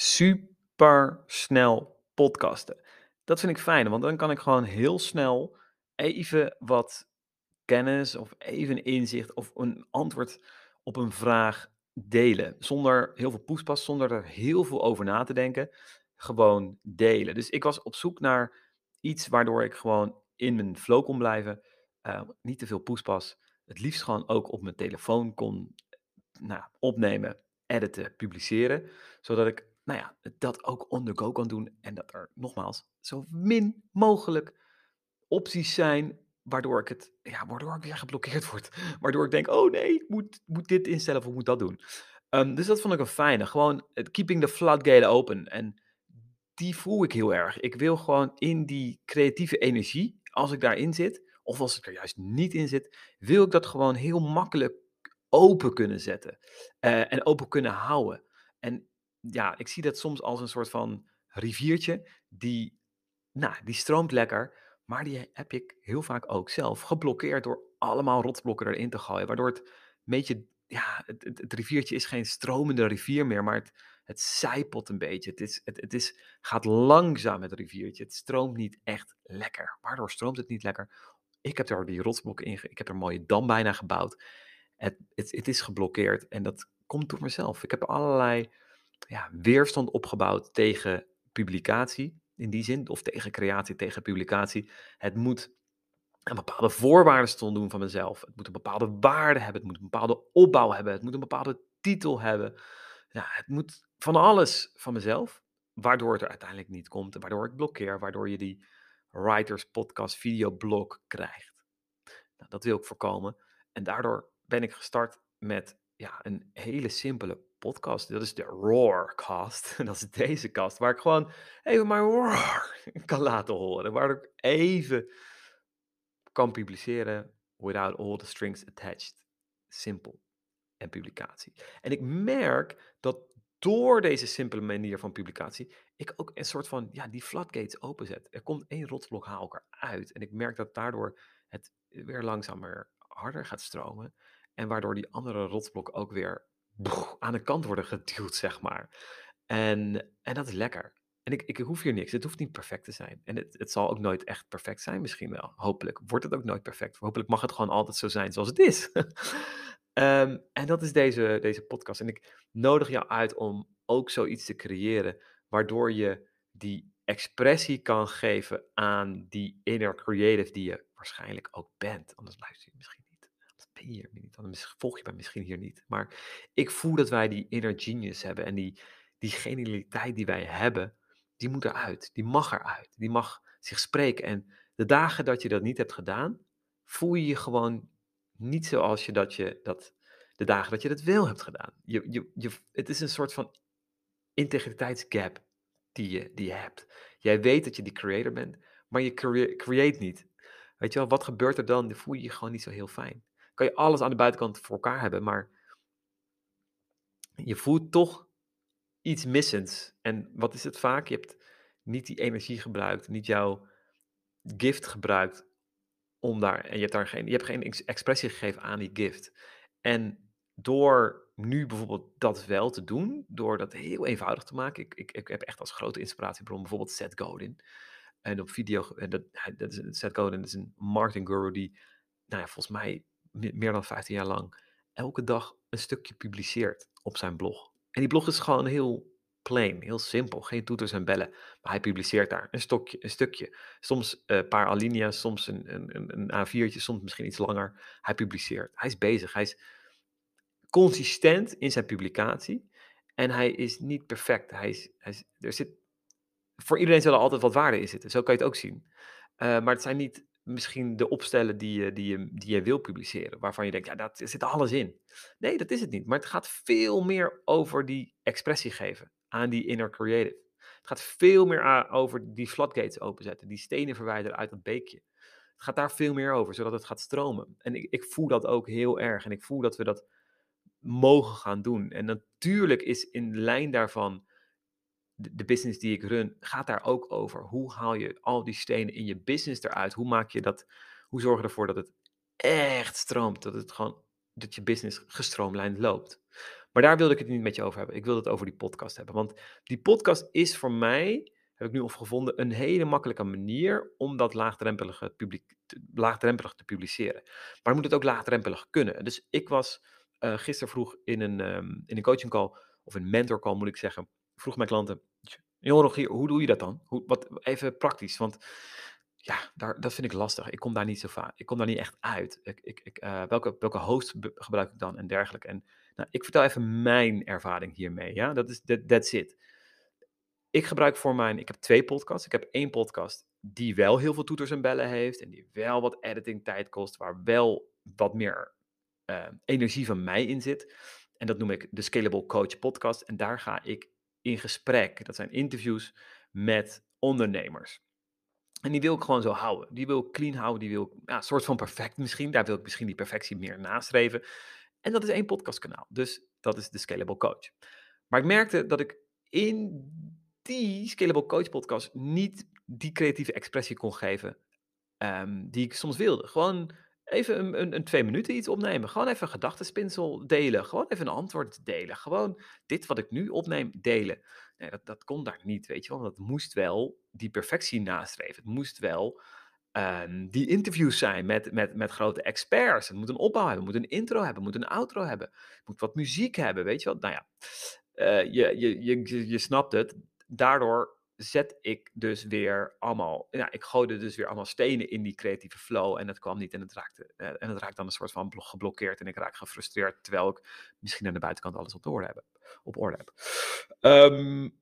super snel podcasten. Dat vind ik fijn, want dan kan ik gewoon heel snel even wat kennis of even inzicht of een antwoord op een vraag delen. Zonder heel veel poespas, zonder er heel veel over na te denken. Gewoon delen. Dus ik was op zoek naar iets waardoor ik gewoon in mijn flow kon blijven. Uh, niet te veel poespas. Het liefst gewoon ook op mijn telefoon kon nou, opnemen, editen, publiceren. Zodat ik nou ja, dat ook on the go kan doen. En dat er nogmaals zo min mogelijk opties zijn waardoor ik het, ja, waardoor ik weer geblokkeerd word. Waardoor ik denk, oh nee, ik moet, moet dit instellen of moet dat doen. Um, dus dat vond ik een fijne. Gewoon het keeping the floodgate open. En die voel ik heel erg. Ik wil gewoon in die creatieve energie, als ik daarin zit, of als ik er juist niet in zit, wil ik dat gewoon heel makkelijk open kunnen zetten. Uh, en open kunnen houden. En ja, ik zie dat soms als een soort van riviertje, die, nou, die stroomt lekker, maar die heb ik heel vaak ook zelf geblokkeerd door allemaal rotsblokken erin te gooien, waardoor het beetje, ja, het, het, riviertje is geen stromende rivier meer, maar het, het zijpelt een beetje. Het, is, het, het is, gaat langzaam, het riviertje. Het stroomt niet echt lekker. Waardoor stroomt het niet lekker? Ik heb er die rotsblokken in, ik heb er een mooie dam bijna gebouwd. Het, het, het is geblokkeerd en dat komt door mezelf. Ik heb allerlei ja, weerstand opgebouwd tegen publicatie in die zin, of tegen creatie, tegen publicatie. Het moet een bepaalde voorwaarden doen van mezelf. Het moet een bepaalde waarde hebben, het moet een bepaalde opbouw hebben, het moet een bepaalde titel hebben. Ja, het moet van alles van mezelf, waardoor het er uiteindelijk niet komt, waardoor ik blokkeer, waardoor je die writers podcast videoblog krijgt. Nou, dat wil ik voorkomen. En daardoor ben ik gestart met ja, een hele simpele podcast. Dat is de Roarcast. Dat is deze kast, waar ik gewoon even mijn roar kan laten horen. Waar ik even kan publiceren without all the strings attached. Simpel. En publicatie. En ik merk dat door deze simpele manier van publicatie, ik ook een soort van, ja, die floodgates openzet. Er komt één rotsblok haal ik eruit. En ik merk dat daardoor het weer langzamer harder gaat stromen. En waardoor die andere rotsblokken ook weer aan de kant worden geduwd, zeg maar. En, en dat is lekker. En ik, ik hoef hier niks. Het hoeft niet perfect te zijn. En het, het zal ook nooit echt perfect zijn, misschien wel. Hopelijk wordt het ook nooit perfect. Hopelijk mag het gewoon altijd zo zijn zoals het is. um, en dat is deze, deze podcast. En ik nodig jou uit om ook zoiets te creëren, waardoor je die expressie kan geven aan die inner creative die je waarschijnlijk ook bent. Anders luister je misschien ben hier niet, dan volg je mij misschien hier niet. Maar ik voel dat wij die inner genius hebben en die, die genialiteit die wij hebben, die moet eruit. Die mag eruit. Die mag zich spreken. En de dagen dat je dat niet hebt gedaan, voel je je gewoon niet zoals je dat je dat, de dagen dat je dat wel hebt gedaan. Je, je, je, het is een soort van integriteitsgap die je, die je hebt. Jij weet dat je die creator bent, maar je create niet. Weet je wel, wat gebeurt er dan? Dan voel je je gewoon niet zo heel fijn kan je alles aan de buitenkant voor elkaar hebben, maar je voelt toch iets missends. En wat is het vaak? Je hebt niet die energie gebruikt, niet jouw gift gebruikt om daar, en je hebt daar geen, je hebt geen expressie gegeven aan die gift. En door nu bijvoorbeeld dat wel te doen, door dat heel eenvoudig te maken, ik, ik, ik heb echt als grote inspiratiebron bijvoorbeeld Seth Godin. En op video, en dat, dat is, Seth Godin is een marketing guru die, nou ja, volgens mij meer dan 15 jaar lang, elke dag een stukje publiceert op zijn blog. En die blog is gewoon heel plain, heel simpel, geen toeters en bellen. Maar hij publiceert daar een, stokje, een stukje. Soms een paar alinea's, soms een, een, een A4'tje, soms misschien iets langer. Hij publiceert. Hij is bezig. Hij is consistent in zijn publicatie. En hij is niet perfect. Hij is, hij is, er zit, voor iedereen zal er altijd wat waarde in zitten. Zo kan je het ook zien. Uh, maar het zijn niet misschien de opstellen die je, die, je, die je wil publiceren, waarvan je denkt, ja, dat zit alles in. Nee, dat is het niet. Maar het gaat veel meer over die expressie geven aan die inner creative. Het gaat veel meer over die floodgates openzetten, die stenen verwijderen uit dat beekje. Het gaat daar veel meer over, zodat het gaat stromen. En ik, ik voel dat ook heel erg. En ik voel dat we dat mogen gaan doen. En natuurlijk is in lijn daarvan de, business die ik run gaat daar ook over. Hoe haal je al die stenen in je business eruit? Hoe maak je dat? Hoe zorg je ervoor dat het echt stroomt? Dat het gewoon dat je business gestroomlijnd loopt. Maar daar wilde ik het niet met je over hebben. Ik wilde het over die podcast hebben. Want die podcast is voor mij, heb ik nu gevonden, een hele makkelijke manier om dat laagdrempelige publiek, laagdrempelig te publiceren. Maar moet het ook laagdrempelig kunnen. Dus ik was uh, gisteren vroeg in een, um, in een coaching call, of een mentor call moet ik zeggen, vroeg mijn klanten, joh Rogier, hoe doe je dat dan? Hoe, wat, even praktisch, want ja, daar, dat vind ik lastig. Ik kom daar niet zo vaak, ik kom daar niet echt uit. Ik, ik, ik, uh, welke, welke host gebruik ik dan en dergelijke. En nou, ik vertel even mijn ervaring hiermee, ja, dat is, that, that's it. Ik gebruik voor mijn, ik heb twee podcasts. Ik heb één podcast die wel heel veel toeters en bellen heeft en die wel wat editing tijd kost, waar wel wat meer uh, energie van mij in zit. En dat noem ik de Scalable Coach Podcast. En daar ga ik in gesprek. Dat zijn interviews met ondernemers. En die wil ik gewoon zo houden. Die wil ik clean houden. Die wil ik ja, een soort van perfect misschien. Daar wil ik misschien die perfectie meer nastreven. En dat is één podcastkanaal. Dus dat is de Scalable Coach. Maar ik merkte dat ik in die Scalable Coach podcast niet die creatieve expressie kon geven um, die ik soms wilde. Gewoon even een, een, een, twee minuten iets opnemen. Gewoon even een gedachtenspinsel delen. Gewoon even een antwoord delen. Gewoon dit wat ik nu opneem delen. Nee, dat, dat kon daar niet, weet je wel. Dat moest wel die perfectie nastreven. Het moest wel um, die interviews zijn met, met, met grote experts. Het moet een opbouw hebben, het moet een intro hebben, het moet een outro hebben. Het moet wat muziek hebben, weet je wel. Nou ja, uh, je, je, je, je snapt het. Daardoor zet ik dus weer allemaal, ja, ik gooide dus weer allemaal stenen in die creatieve flow en het kwam niet en het raakte, uh, en het raakte dan een soort van geblokkeerd en ik raak gefrustreerd, terwijl ik misschien aan de buitenkant alles op, de orde heb, op. Um,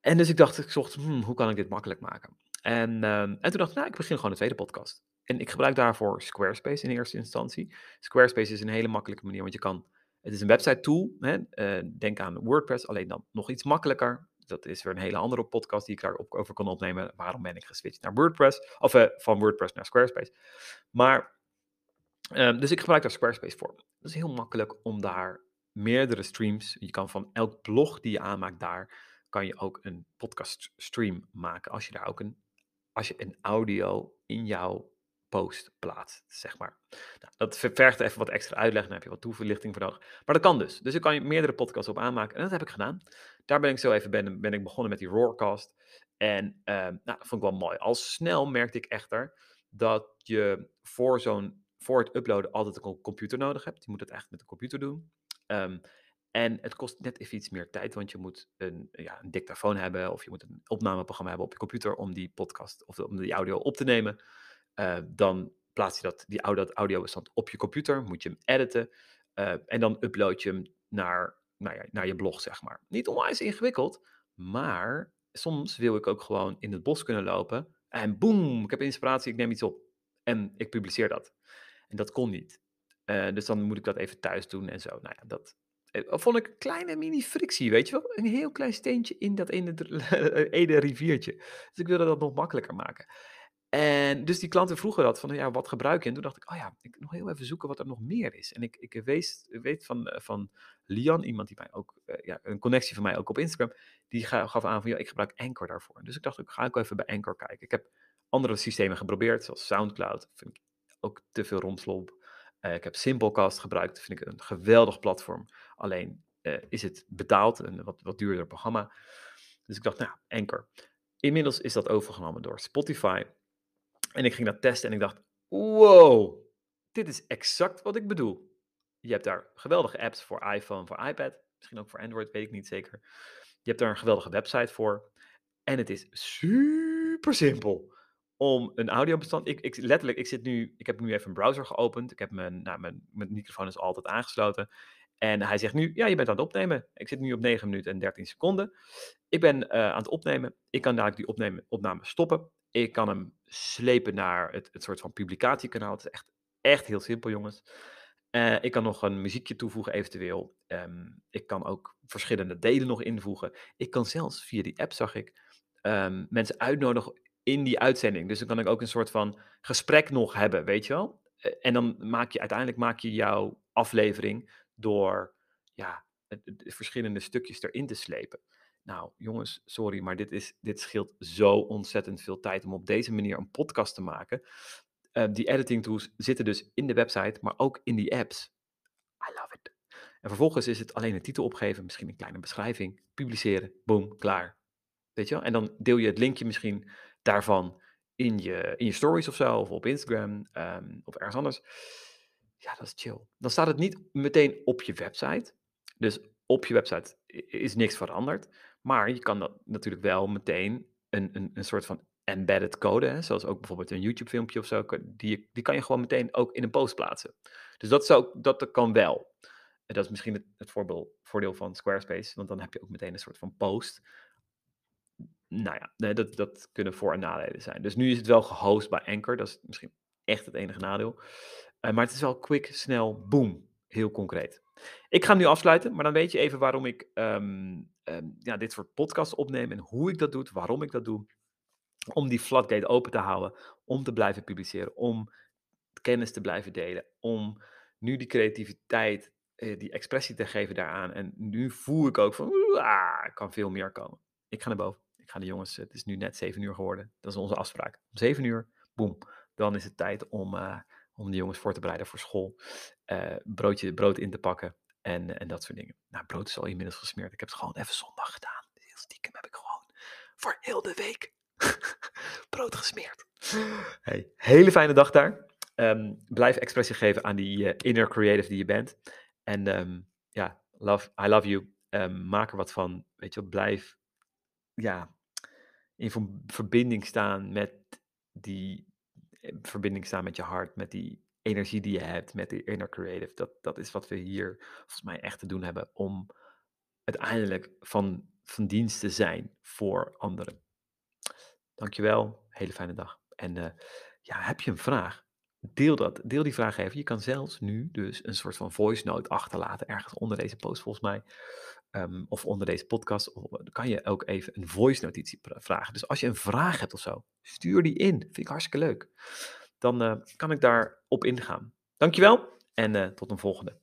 en dus ik dacht, ik zocht, hmm, hoe kan ik dit makkelijk maken? En, um, en toen dacht ik, nou, ik begin gewoon een tweede podcast. En ik gebruik daarvoor Squarespace in eerste instantie. Squarespace is een hele makkelijke manier, want je kan, het is een website tool, hè, uh, denk aan WordPress, alleen dan nog iets makkelijker dat is weer een hele andere podcast die ik daarover kan opnemen. Waarom ben ik geswitcht naar WordPress? Of uh, van WordPress naar Squarespace. Maar, um, dus ik gebruik daar Squarespace voor. Dat is heel makkelijk om daar meerdere streams. Je kan van elk blog die je aanmaakt daar, kan je ook een podcast stream maken. Als je daar ook een, als je een audio in jouw post plaatst, zeg maar. Nou, dat vergt even wat extra uitleg, dan heb je wat toeverlichting voor nodig. Maar dat kan dus. Dus ik kan je meerdere podcasts op aanmaken en dat heb ik gedaan. Daar ben ik zo even ben, ik begonnen met die Roarcast. En uh, nou, dat vond ik wel mooi. Al snel merkte ik echter dat je voor, zo'n, voor het uploaden altijd een computer nodig hebt. Je moet het echt met een computer doen. Um, en het kost net even iets meer tijd, want je moet een, ja, een dictafoon hebben of je moet een opnameprogramma hebben op je computer om die podcast of om die audio op te nemen. Uh, dan plaats je dat, die dat audiobestand op je computer, moet je hem editen uh, en dan upload je hem naar nou naar je blog, zeg maar. Niet onwijs ingewikkeld, maar soms wil ik ook gewoon in het bos kunnen lopen en boem, ik heb inspiratie, ik neem iets op en ik publiceer dat. En dat kon niet. Uh, dus dan moet ik dat even thuis doen en zo. Nou ja, dat vond ik een kleine mini-frictie, weet je wel? Een heel klein steentje in dat ene, ene riviertje. Dus ik wilde dat nog makkelijker maken. En dus die klanten vroegen dat, van ja, wat gebruik je? En toen dacht ik, oh ja, ik nog heel even zoeken wat er nog meer is. En ik, ik weet, van, eh, van Lian, iemand die mij ook, uh, ja, een connectie van mij ook op Instagram, die gaf aan van ja, ik gebruik Anchor daarvoor. Dus ik dacht, ik ga ook even bij Anchor kijken. Ik heb andere systemen geprobeerd, zoals Soundcloud, vind ik ook te veel romslomp. Uh, ik heb Simplecast gebruikt, vind ik een geweldig platform. Alleen is het betaald, een wat, wat duurder programma. Dus ik dacht, nou, Anchor. Inmiddels is dat overgenomen door Spotify. En ik ging dat testen en ik dacht, wow, dit is exact wat ik bedoel. Je hebt daar geweldige apps voor iPhone, voor iPad, misschien ook voor Android, weet ik niet zeker. Je hebt daar een geweldige website voor. En het is super simpel om een audiobestand. Ik, ik, letterlijk, ik zit nu, ik heb nu even een browser geopend. Ik heb mijn, nou, mijn, mijn microfoon is altijd aangesloten. En hij zegt nu, ja, je bent aan het opnemen. Ik zit nu op 9 minuten en 13 seconden. Ik ben uh, aan het opnemen. Ik kan dadelijk die opnemen, opname stoppen. Ik kan hem slepen naar het, het soort van publicatiekanaal. Het is echt, echt heel simpel, jongens. Uh, ik kan nog een muziekje toevoegen, eventueel. Um, ik kan ook verschillende delen nog invoegen. Ik kan zelfs via die app, zag ik, um, mensen uitnodigen in die uitzending. Dus dan kan ik ook een soort van gesprek nog hebben, weet je wel? Uh, en dan maak je uiteindelijk maak je jouw aflevering door ja, verschillende stukjes erin te slepen. Nou, jongens, sorry, maar dit, is, dit scheelt zo ontzettend veel tijd om op deze manier een podcast te maken. Uh, die editing tools zitten dus in de website, maar ook in die apps. I love it. En vervolgens is het alleen een titel opgeven, misschien een kleine beschrijving, publiceren, boom, klaar. Weet je wel? En dan deel je het linkje misschien daarvan in je, in je stories of zo, of op Instagram, ehm, of ergens anders. Ja, dat is chill. Dan staat het niet meteen op je website. Dus op je website is niks veranderd. Maar je kan dat natuurlijk wel meteen een, een, een soort van embedded code, hè, zoals ook bijvoorbeeld een YouTube filmpje of zo, die, die kan je gewoon meteen ook in een post plaatsen. Dus dat, zou, dat kan wel. En dat is misschien het, voorbeeld, voordeel van Squarespace, want dan heb je ook meteen een soort van post. Nou ja, dat, dat kunnen voor- en nadelen zijn. Dus nu is het wel gehost bij Anchor, dat is misschien echt het enige nadeel. Uh, maar het is wel quick, snel, boom, heel concreet. Ik ga nu afsluiten, maar dan weet je even waarom ik um, um, ja, dit soort podcasts opneem en hoe ik dat doe, waarom ik dat doe. Om die floodgate open te houden, om te blijven publiceren, om kennis te blijven delen, om nu die creativiteit, eh, die expressie te geven daaraan. En nu voel ik ook van, ah, er kan veel meer komen. Ik ga naar boven. Ik ga de jongens, het is nu net 7 uur geworden. Dat is onze afspraak. Om 7 uur, boem. Dan is het tijd om, uh, om de jongens voor te bereiden voor school. Uh, broodje, brood in te pakken en, en dat soort dingen. Nou, brood is al inmiddels gesmeerd. Ik heb het gewoon even zondag gedaan. Heel stiekem heb ik gewoon voor heel de week brood gesmeerd. Hey, hele fijne dag daar. Um, blijf expressie geven aan die uh, inner creative die je bent. En um, ja, love, I love you. Um, maak er wat van. Weet je, blijf ja, in verbinding staan met die verbinding staan met je hart, met die energie die je hebt, met die inner creative. Dat, dat is wat we hier volgens mij echt te doen hebben om uiteindelijk van, van dienst te zijn voor anderen. Dankjewel, hele fijne dag. En uh, ja, heb je een vraag? Deel dat, deel die vraag even. Je kan zelfs nu dus een soort van voice note achterlaten ergens onder deze post volgens mij. Um, of onder deze podcast. Kan je ook even een voice notitie vragen. Dus als je een vraag hebt of zo, stuur die in. Vind ik hartstikke leuk. Dan uh, kan ik daar op ingaan. Dankjewel en uh, tot een volgende.